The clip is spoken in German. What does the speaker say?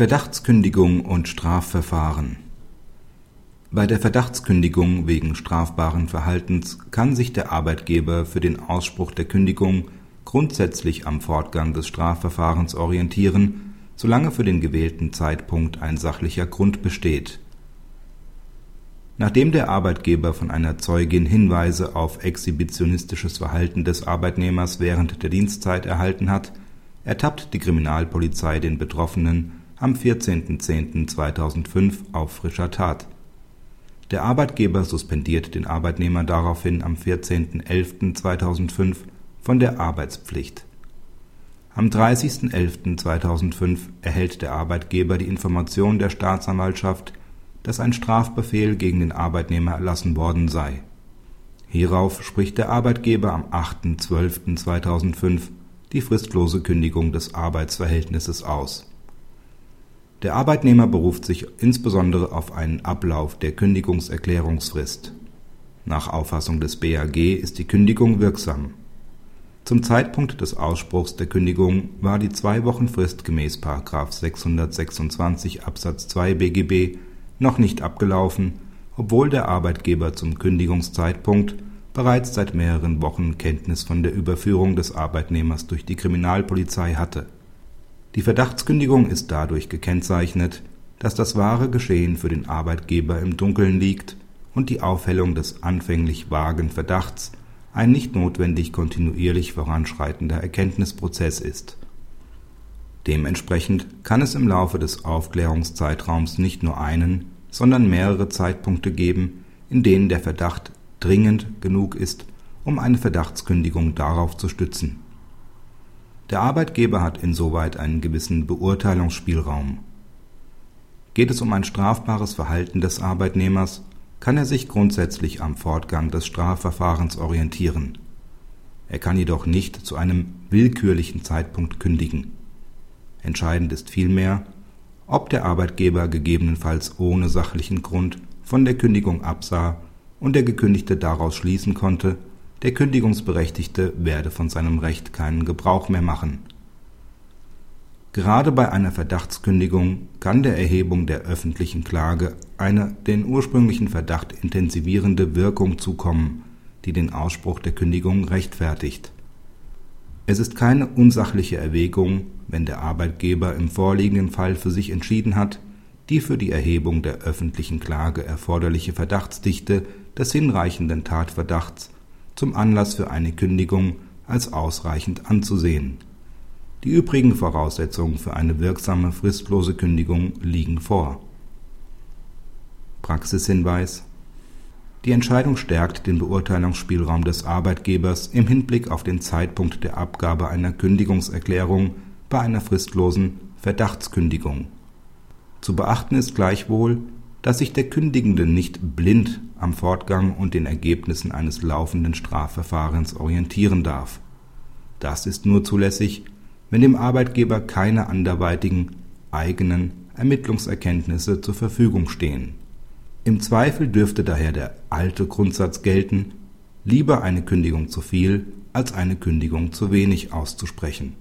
Verdachtskündigung und Strafverfahren Bei der Verdachtskündigung wegen strafbaren Verhaltens kann sich der Arbeitgeber für den Ausspruch der Kündigung grundsätzlich am Fortgang des Strafverfahrens orientieren, solange für den gewählten Zeitpunkt ein sachlicher Grund besteht. Nachdem der Arbeitgeber von einer Zeugin Hinweise auf exhibitionistisches Verhalten des Arbeitnehmers während der Dienstzeit erhalten hat, ertappt die Kriminalpolizei den Betroffenen am 14.10.2005 auf frischer Tat. Der Arbeitgeber suspendiert den Arbeitnehmer daraufhin am 14.11.2005 von der Arbeitspflicht. Am 30.11.2005 erhält der Arbeitgeber die Information der Staatsanwaltschaft, dass ein Strafbefehl gegen den Arbeitnehmer erlassen worden sei. Hierauf spricht der Arbeitgeber am 8.12.2005 die fristlose Kündigung des Arbeitsverhältnisses aus. Der Arbeitnehmer beruft sich insbesondere auf einen Ablauf der Kündigungserklärungsfrist. Nach Auffassung des BAG ist die Kündigung wirksam. Zum Zeitpunkt des Ausspruchs der Kündigung war die Zwei-Wochen-Frist gemäß § 626 Absatz 2 BGB noch nicht abgelaufen, obwohl der Arbeitgeber zum Kündigungszeitpunkt bereits seit mehreren Wochen Kenntnis von der Überführung des Arbeitnehmers durch die Kriminalpolizei hatte. Die Verdachtskündigung ist dadurch gekennzeichnet, dass das wahre Geschehen für den Arbeitgeber im Dunkeln liegt und die Aufhellung des anfänglich vagen Verdachts ein nicht notwendig kontinuierlich voranschreitender Erkenntnisprozess ist. Dementsprechend kann es im Laufe des Aufklärungszeitraums nicht nur einen, sondern mehrere Zeitpunkte geben, in denen der Verdacht dringend genug ist, um eine Verdachtskündigung darauf zu stützen. Der Arbeitgeber hat insoweit einen gewissen Beurteilungsspielraum. Geht es um ein strafbares Verhalten des Arbeitnehmers, kann er sich grundsätzlich am Fortgang des Strafverfahrens orientieren. Er kann jedoch nicht zu einem willkürlichen Zeitpunkt kündigen. Entscheidend ist vielmehr, ob der Arbeitgeber gegebenenfalls ohne sachlichen Grund von der Kündigung absah und der Gekündigte daraus schließen konnte, der Kündigungsberechtigte werde von seinem Recht keinen Gebrauch mehr machen. Gerade bei einer Verdachtskündigung kann der Erhebung der öffentlichen Klage eine den ursprünglichen Verdacht intensivierende Wirkung zukommen, die den Ausspruch der Kündigung rechtfertigt. Es ist keine unsachliche Erwägung, wenn der Arbeitgeber im vorliegenden Fall für sich entschieden hat, die für die Erhebung der öffentlichen Klage erforderliche Verdachtsdichte des hinreichenden Tatverdachts zum Anlass für eine Kündigung als ausreichend anzusehen. Die übrigen Voraussetzungen für eine wirksame fristlose Kündigung liegen vor. Praxishinweis Die Entscheidung stärkt den Beurteilungsspielraum des Arbeitgebers im Hinblick auf den Zeitpunkt der Abgabe einer Kündigungserklärung bei einer fristlosen Verdachtskündigung. Zu beachten ist gleichwohl, dass sich der Kündigende nicht blind am Fortgang und den Ergebnissen eines laufenden Strafverfahrens orientieren darf. Das ist nur zulässig, wenn dem Arbeitgeber keine anderweitigen eigenen Ermittlungserkenntnisse zur Verfügung stehen. Im Zweifel dürfte daher der alte Grundsatz gelten, lieber eine Kündigung zu viel als eine Kündigung zu wenig auszusprechen